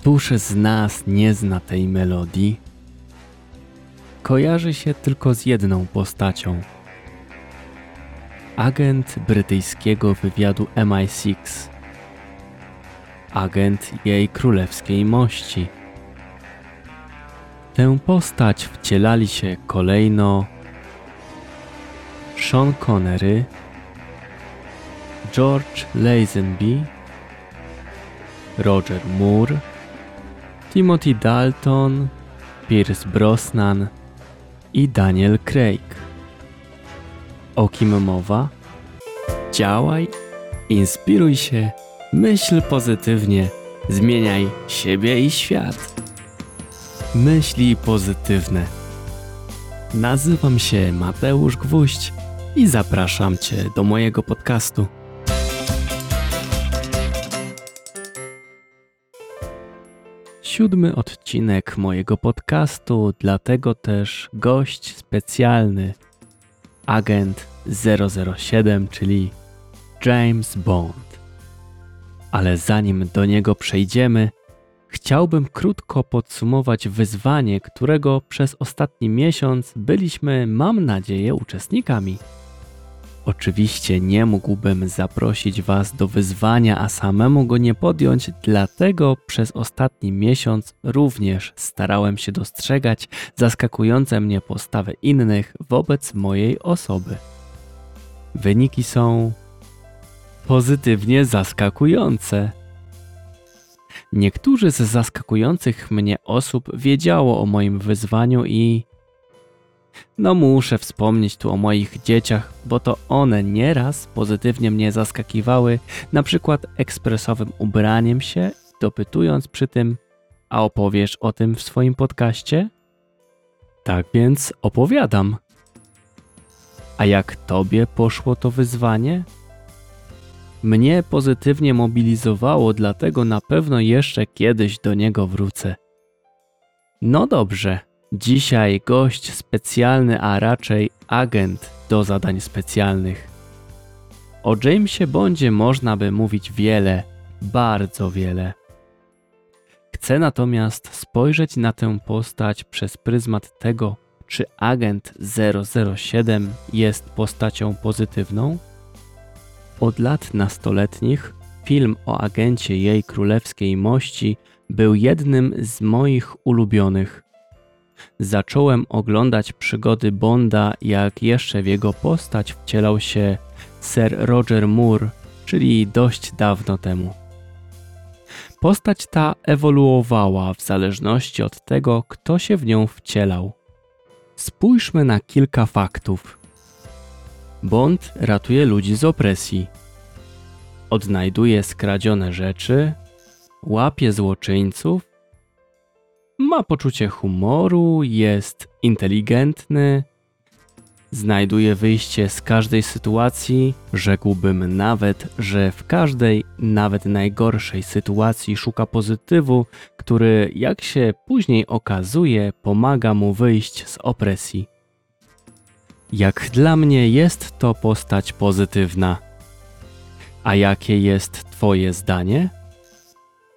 Któż z nas nie zna tej melodii? Kojarzy się tylko z jedną postacią. Agent brytyjskiego wywiadu MI6. Agent jej królewskiej mości. Tę postać wcielali się kolejno Sean Connery, George Lazenby, Roger Moore, Timothy Dalton, Pierce Brosnan i Daniel Craig. O kim mowa? Działaj, inspiruj się, myśl pozytywnie, zmieniaj siebie i świat. Myśli pozytywne. Nazywam się Mateusz Gwóźdź i zapraszam Cię do mojego podcastu. Siódmy odcinek mojego podcastu, dlatego też gość specjalny, agent 007, czyli James Bond. Ale zanim do niego przejdziemy, chciałbym krótko podsumować wyzwanie, którego przez ostatni miesiąc byliśmy, mam nadzieję, uczestnikami. Oczywiście nie mógłbym zaprosić Was do wyzwania, a samemu go nie podjąć, dlatego przez ostatni miesiąc również starałem się dostrzegać zaskakujące mnie postawy innych wobec mojej osoby. Wyniki są pozytywnie zaskakujące. Niektórzy z zaskakujących mnie osób wiedziało o moim wyzwaniu i no muszę wspomnieć tu o moich dzieciach, bo to one nieraz pozytywnie mnie zaskakiwały, na przykład ekspresowym ubraniem się, dopytując przy tym, a opowiesz o tym w swoim podcaście? Tak więc opowiadam. A jak tobie poszło to wyzwanie? Mnie pozytywnie mobilizowało, dlatego na pewno jeszcze kiedyś do niego wrócę. No dobrze. Dzisiaj gość specjalny, a raczej agent do zadań specjalnych. O Jamesie Bondzie można by mówić wiele, bardzo wiele. Chcę natomiast spojrzeć na tę postać przez pryzmat tego, czy agent 007 jest postacią pozytywną? Od lat nastoletnich film o agencie jej królewskiej mości był jednym z moich ulubionych zacząłem oglądać przygody Bonda, jak jeszcze w jego postać wcielał się Sir Roger Moore, czyli dość dawno temu. Postać ta ewoluowała w zależności od tego, kto się w nią wcielał. Spójrzmy na kilka faktów. Bond ratuje ludzi z opresji. Odnajduje skradzione rzeczy, łapie złoczyńców, ma poczucie humoru, jest inteligentny, znajduje wyjście z każdej sytuacji. Rzekłbym nawet, że w każdej, nawet najgorszej sytuacji szuka pozytywu, który, jak się później okazuje, pomaga mu wyjść z opresji. Jak dla mnie jest to postać pozytywna. A jakie jest Twoje zdanie?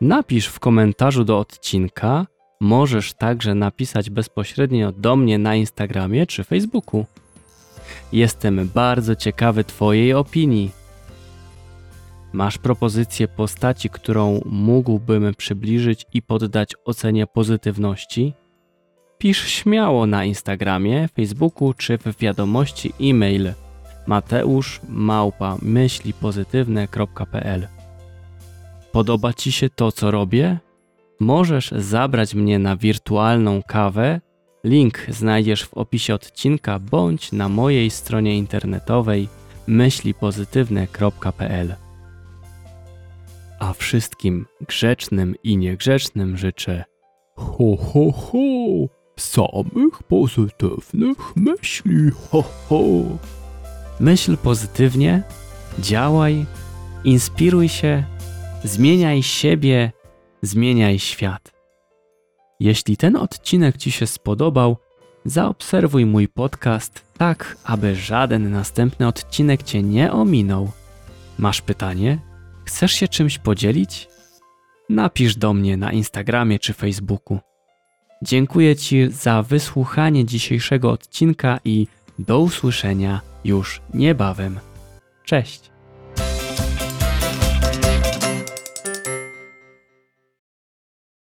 Napisz w komentarzu do odcinka, możesz także napisać bezpośrednio do mnie na Instagramie czy Facebooku. Jestem bardzo ciekawy Twojej opinii. Masz propozycję postaci, którą mógłbym przybliżyć i poddać ocenie pozytywności? Pisz śmiało na Instagramie, Facebooku czy w wiadomości e-mail mateusz małpa myślipozytywne.pl Podoba Ci się to, co robię? Możesz zabrać mnie na wirtualną kawę. Link znajdziesz w opisie odcinka bądź na mojej stronie internetowej myślipozytywne.pl. A wszystkim grzecznym i niegrzecznym życzę ho ho ho samych pozytywnych myśli ho ho. Myśl pozytywnie, działaj, inspiruj się, zmieniaj siebie zmieniaj świat. Jeśli ten odcinek Ci się spodobał, zaobserwuj mój podcast tak, aby żaden następny odcinek Cię nie ominął. Masz pytanie? Chcesz się czymś podzielić? napisz do mnie na Instagramie czy Facebooku. Dziękuję Ci za wysłuchanie dzisiejszego odcinka i do usłyszenia już niebawem. Cześć!